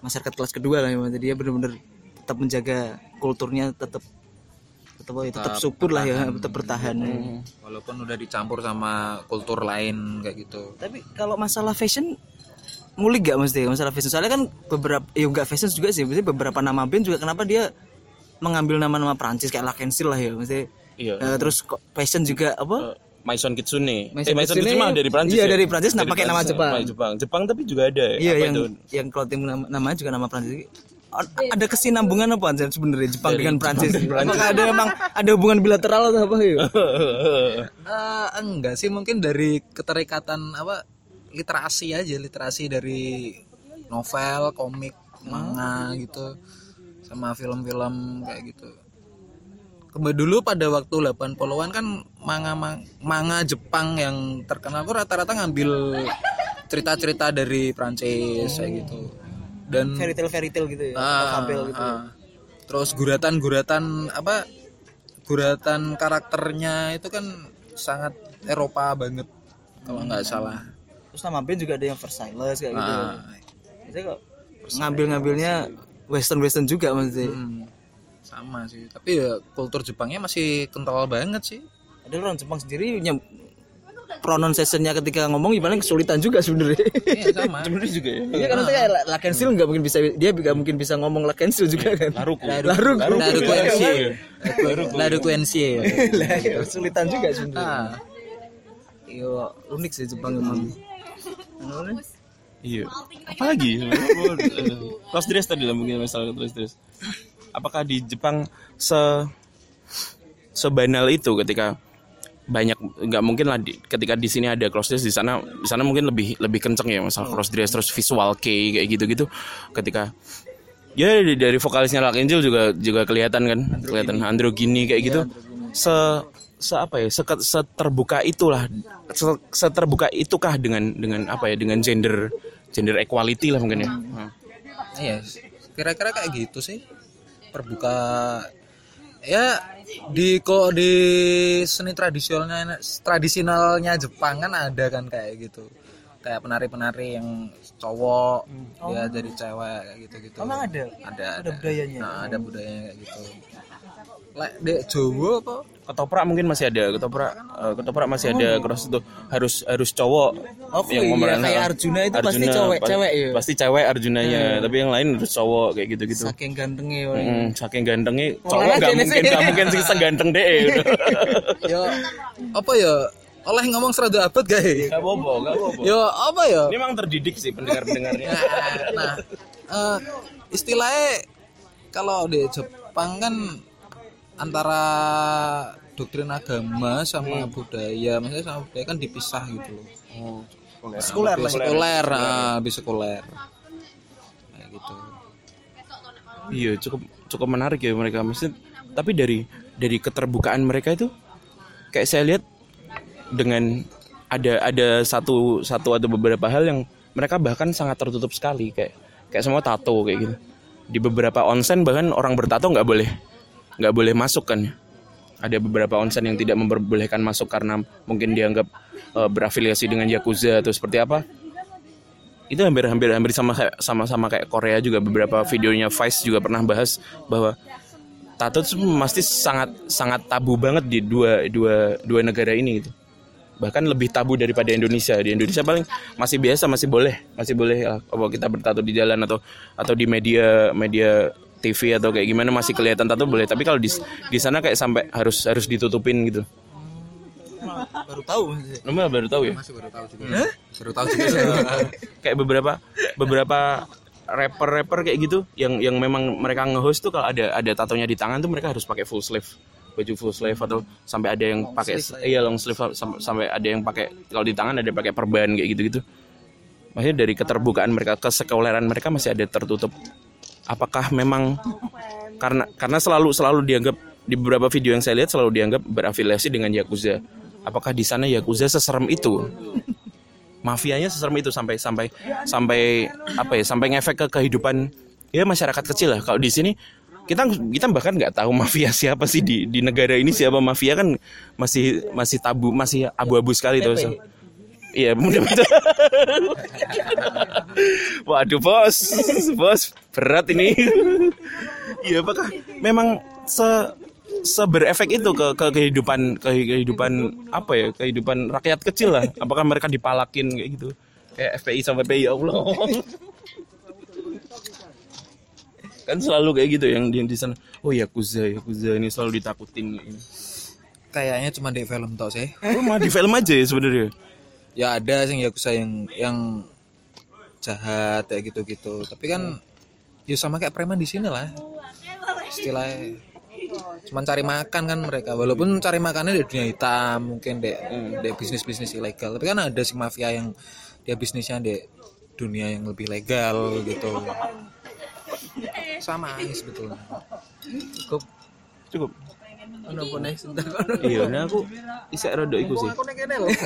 masyarakat kelas kedua lah ya. Dia benar-benar tetap menjaga kulturnya tetap tetap ya, tetap subur lah ya, tetap bertahan. walaupun udah dicampur sama kultur lain kayak gitu Tapi kalau masalah fashion ngulik gak mesti masalah fashion soalnya kan beberapa ya enggak fashion juga sih mesti beberapa nama band juga kenapa dia mengambil nama-nama Prancis kayak Lakensil lah ya mesti Iya. Eh, terus fashion juga apa Maison Kitsune. Maison eh, Maison Kitsune Kitsune mah dari Prancis. iya, ya? dari Prancis, nah, pakai nama Jepang. nama Jepang. Jepang tapi juga ada. iya apa yang itu? yang clothing nama, namanya juga nama Prancis ada kesinambungan apa Anjan, sebenarnya Jepang dengan Prancis? Apakah ada emang ada hubungan bilateral atau apa ya Eh, enggak sih mungkin dari keterikatan apa literasi aja literasi dari novel komik manga gitu sama film-film kayak gitu. Kembali dulu pada waktu 80-an kan manga manga Jepang yang terkenal tuh rata-rata ngambil cerita-cerita dari Prancis kayak gitu dan fairy tale fairy tale gitu ya Ah, gitu ah. Terus guratan-guratan apa? Guratan karakternya itu kan sangat Eropa banget kalau nggak salah. terus nama band juga ada yang Versailles kayak gitu Nah, Maksudnya kok ngambil-ngambilnya western western juga maksudnya hmm, sama sih. Tapi ya kultur Jepangnya masih kental banget sih. ada orang Jepang sendiri pronunciation-nya ketika ngomong gimana kesulitan juga sebenarnya Iya sama. Sebenarnya juga ya. Iya kan kayak Lakensil nggak mungkin bisa dia nggak mungkin bisa ngomong Lakensil juga kan. Laruku. Laruku. Laru Quensie. Laru Quensie. Lah, kesulitan juga sebenarnya. Nah, yo unik sih Jepang emang Anu Iya. Apalagi? Close dress tadi lah mungkin masalah close dress. Apakah di Jepang se sebanal itu ketika banyak nggak mungkin lah di- ketika di sini ada cross dress di sana di sana mungkin lebih lebih kenceng ya masalah cross dress terus visual kei kayak gitu gitu ketika ya dari, dari vokalisnya Lark Angel juga juga kelihatan kan kelihatan androgini kayak gitu se se apa ya se, terbuka itulah se, seterbuka itukah dengan dengan apa ya dengan gender gender equality lah mungkin ya. Iya, kira-kira kayak gitu sih. Terbuka ya di kok di seni tradisionalnya tradisionalnya Jepang kan ada kan kayak gitu. Kayak penari-penari yang cowok ya jadi cewek kayak gitu-gitu. Emang ada? Ada, Ada budayanya? Nah, ada budayanya kayak gitu. Lek dek Jawa apa? ketoprak mungkin masih ada ketoprak eh, ketoprak masih ada cross itu harus harus cowok Oh, iya, memerankan- kayak Arjuna itu pasti cowok- pa- cewek ya? pasti cewek Arjunanya tapi yang lain harus cowok kayak gitu gitu saking gantengnya. Hmm, saking gantengnya cowok gak jenis- mungkin gak mungkin sih seganteng deh *laughs* ya apa ya? Oleh ngomong serada abad gak ya? gak bobo gak bobo Ya apa ya? ini emang terdidik sih pendengar pendengarnya nah eh, istilahnya kalau di Jepang kan antara doktrin agama sama budaya maksudnya sama budaya kan dipisah gitu loh. Sekuler lebih lah. sekuler ah, lebih sekuler. Kayak gitu. Iya cukup cukup menarik ya mereka. Maksud tapi dari dari keterbukaan mereka itu kayak saya lihat dengan ada ada satu satu atau beberapa hal yang mereka bahkan sangat tertutup sekali. Kayak kayak semua tato kayak gitu. Di beberapa onsen bahkan orang bertato nggak boleh nggak boleh masuk kan ada beberapa onsen yang tidak memperbolehkan masuk karena mungkin dianggap eh, berafiliasi dengan yakuza atau seperti apa. Itu hampir hampir hampir sama sama sama kayak Korea juga. Beberapa videonya Vice juga pernah bahas bahwa tato itu pasti sangat sangat tabu banget di dua dua dua negara ini gitu. Bahkan lebih tabu daripada Indonesia. Di Indonesia paling masih biasa masih boleh masih boleh kalau kita bertato di jalan atau atau di media media TV atau kayak gimana masih kelihatan tato boleh. Tapi kalau di di sana kayak sampai harus harus ditutupin gitu. Baru tahu. Nomor baru tahu ya? Masih baru tahu juga. Baru tahu juga. Sih. *laughs* kayak beberapa beberapa rapper-rapper kayak gitu yang yang memang mereka nge-host tuh kalau ada ada tatonya di tangan tuh mereka harus pakai full sleeve. Baju full sleeve atau sampai ada yang pakai iya long sleeve sampai, sampai ada yang pakai kalau di tangan ada pakai perban kayak gitu-gitu. Maksudnya dari keterbukaan mereka kesekuleran mereka masih ada tertutup apakah memang karena karena selalu selalu dianggap di beberapa video yang saya lihat selalu dianggap berafiliasi dengan yakuza. Apakah di sana yakuza seserem itu? Mafianya seserem itu sampai sampai sampai apa ya sampai ngefek ke kehidupan ya masyarakat kecil lah. Kalau di sini kita kita bahkan nggak tahu mafia siapa sih. Di di negara ini siapa? Mafia kan masih masih tabu masih abu-abu sekali tuh iya mudah betul. Waduh bos. Bos berat ini. Iya apakah memang se seberefek itu ke, ke kehidupan ke kehidupan apa ya kehidupan rakyat kecil lah. Apakah mereka dipalakin kayak gitu? Kayak FPI sama PPI ya Allah. Kan selalu kayak gitu yang di, di sana. Oh ya Yakuza Yakuza ini selalu ditakutin. Kayaknya cuma di film tau sih. Oh mah di film aja ya sebenarnya ya ada sih yakuza yang yang jahat kayak gitu-gitu. Tapi kan ya sama kayak preman di sini lah. Istilahnya. Cuman cari makan kan mereka. Walaupun cari makannya di dunia hitam mungkin di, di bisnis bisnis ilegal. Tapi kan ada sih mafia yang dia bisnisnya di dunia yang lebih legal gitu. Sama aja sebetulnya. Cukup. Cukup ono kono iya nah aku isek rada iku sih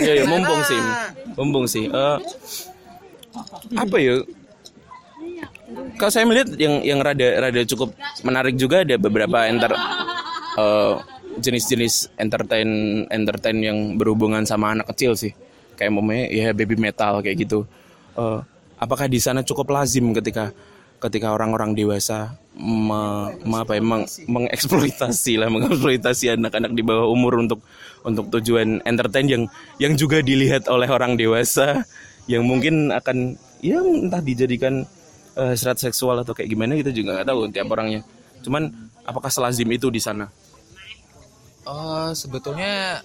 Iya ya mumpung sih, mumpung sih. Eh, apa ya? Kalau saya melihat yang yang rada rada cukup menarik juga ada beberapa enter eh, jenis-jenis entertain entertain yang berhubungan sama anak kecil sih. Kayak momennya ya baby metal kayak gitu. Eh, apakah di sana cukup lazim ketika ketika orang-orang dewasa me, me- apa ya, meng- mengeksploitasi lah mengeksploitasi anak-anak di bawah umur untuk untuk tujuan entertain yang yang juga dilihat oleh orang dewasa yang mungkin akan ya entah dijadikan eh, serat seksual atau kayak gimana kita juga nggak tahu tiap orangnya. Cuman apakah selazim itu di sana? Oh, sebetulnya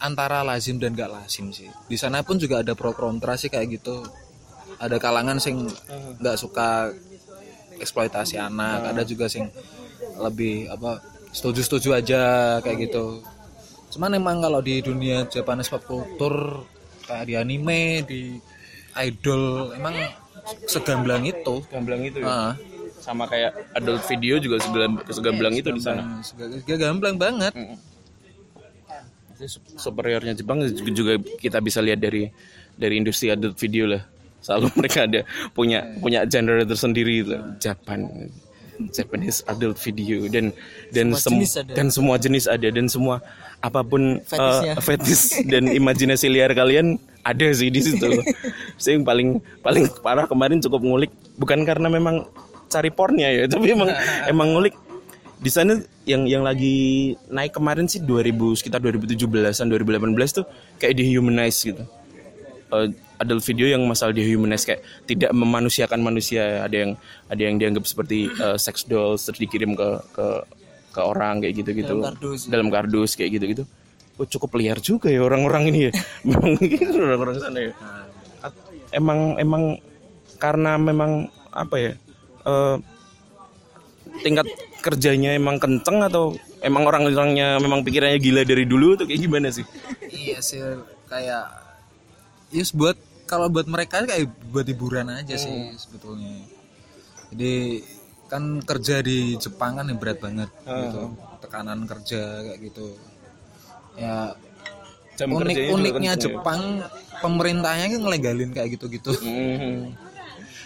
antara lazim dan gak lazim sih. Di sana pun juga ada pro kontra sih kayak gitu ada kalangan sing nggak suka eksploitasi anak ada juga sing lebih apa setuju-setuju aja kayak gitu cuman emang kalau di dunia Japanese pop culture kayak di anime di idol emang segamblang itu Gamblang itu ya. Ah, Sama kayak adult video juga segamblang, segamblang itu di sana. sega- gamblang banget superiornya Jepang juga kita bisa lihat dari dari industri adult video lah. Selalu mereka ada punya punya genre tersendiri itu. Japan Japanese adult video dan dan Semua sem- dan semua jenis ada dan semua apa pun eh, fetish *laughs* dan imajinasi liar kalian ada sih di situ. *laughs* Saya yang paling paling parah kemarin cukup ngulik bukan karena memang cari pornya ya, tapi emang *laughs* emang ngulik. Di sana yang yang lagi naik kemarin sih 2000 sekitar 2017-an 2018 tuh kayak dehumanize gitu. Eh, adult video yang masalah dehumanize kayak tidak memanusiakan manusia. Ada yang ada yang dianggap seperti eh, sex dolls terus dikirim ke ke ke orang kayak gitu-gitu. Dalam kardus. dalam kardus kayak gitu-gitu. Oh, cukup liar juga ya orang-orang ini ya. *laughs* Memang gitu orang-orang sana ya. At- emang emang karena memang apa ya eh, tingkat kerjanya emang kenceng atau emang orang-orangnya memang pikirannya gila dari dulu atau kayak gimana sih? Iya sih kayak yes buat kalau buat mereka kayak buat hiburan aja sih sebetulnya jadi kan kerja di Jepang kan yang berat banget gitu tekanan kerja kayak gitu ya Jam unik uniknya kenceng ya? Jepang pemerintahnya kan ngelegalin kayak gitu gitu Hmm.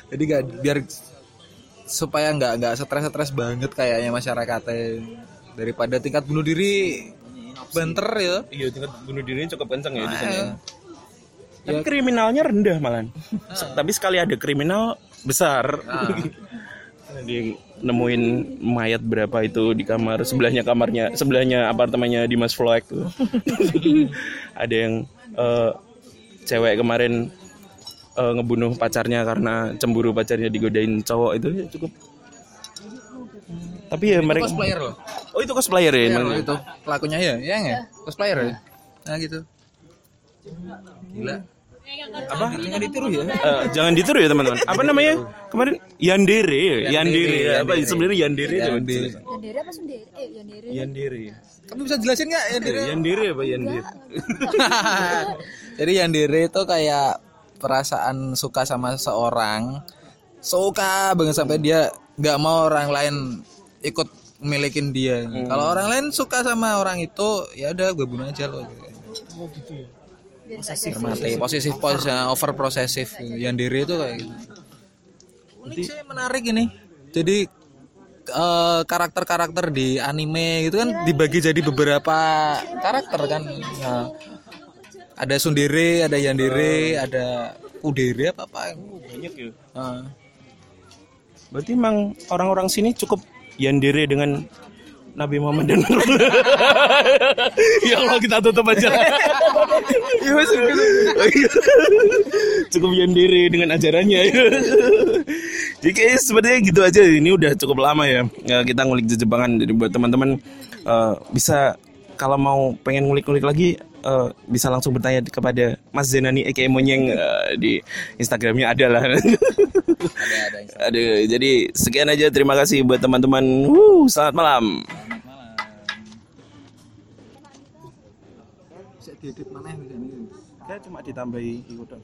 jadi gak biar supaya nggak nggak stres-stres banget kayaknya masyarakatnya daripada tingkat bunuh diri banter ya Iya tingkat bunuh dirinya cukup kenceng ya di sana. Eh, Tapi kriminalnya rendah malan. Se- Tapi sekali ada kriminal besar. *laughs* Dia nemuin mayat berapa itu di kamar sebelahnya kamarnya sebelahnya apartemennya Dimas Floek tuh. *laughs* ada yang eh, cewek kemarin eh, ngebunuh pacarnya karena cemburu pacarnya digodain cowok itu ya cukup. Tapi ya mereka cosplayer loh Oh itu cosplayer ya emang. itu pelakunya ya ya nggak cosplayer ya nah gitu gila Apa? Jangan ditiru ya. Eh, jangan ditiru ya teman-teman. Apa namanya? Kemarin Yandere, ya? Yandere. Apa sebenarnya Yandere itu? Yandere apa sendiri? Eh, Yandere. Yandere. kamu bisa jelasin nggak ya Dere? Yandere apa Yandere? *laughs* jadi yang diri itu kayak perasaan suka sama seorang suka banget sampai dia nggak mau orang lain ikut milikin dia kalau orang lain suka sama orang itu ya udah gue bunuh aja lo mati. Posesif posesif. Over posesif yang diri itu kayak gitu. Unik sih menarik ini. Jadi eh, karakter-karakter di anime gitu kan dibagi jadi beberapa karakter kan. Nah, ada sundere ada yandere ada udere apa apa. Banyak ya. Nah, Berarti emang orang-orang sini cukup Yandere dengan Nabi Muhammad dan Ya Allah kita tutup aja. Iya, Mas. cukup Yandere dengan ajarannya. Jadi kayaknya sebenarnya gitu aja. Ini udah cukup lama ya. Ya, kita ngulik Jepangan. Jadi buat teman-teman eh, bisa kalau mau pengen ngulik-ngulik lagi eh, bisa langsung bertanya kepada Mas Zenani Eke Monyeng eh, di Instagramnya ada lah. Aduh, jadi sekian aja. Terima kasih buat teman-teman. Wuh, selamat malam. Diedit mana Saya cuma ditambahi itu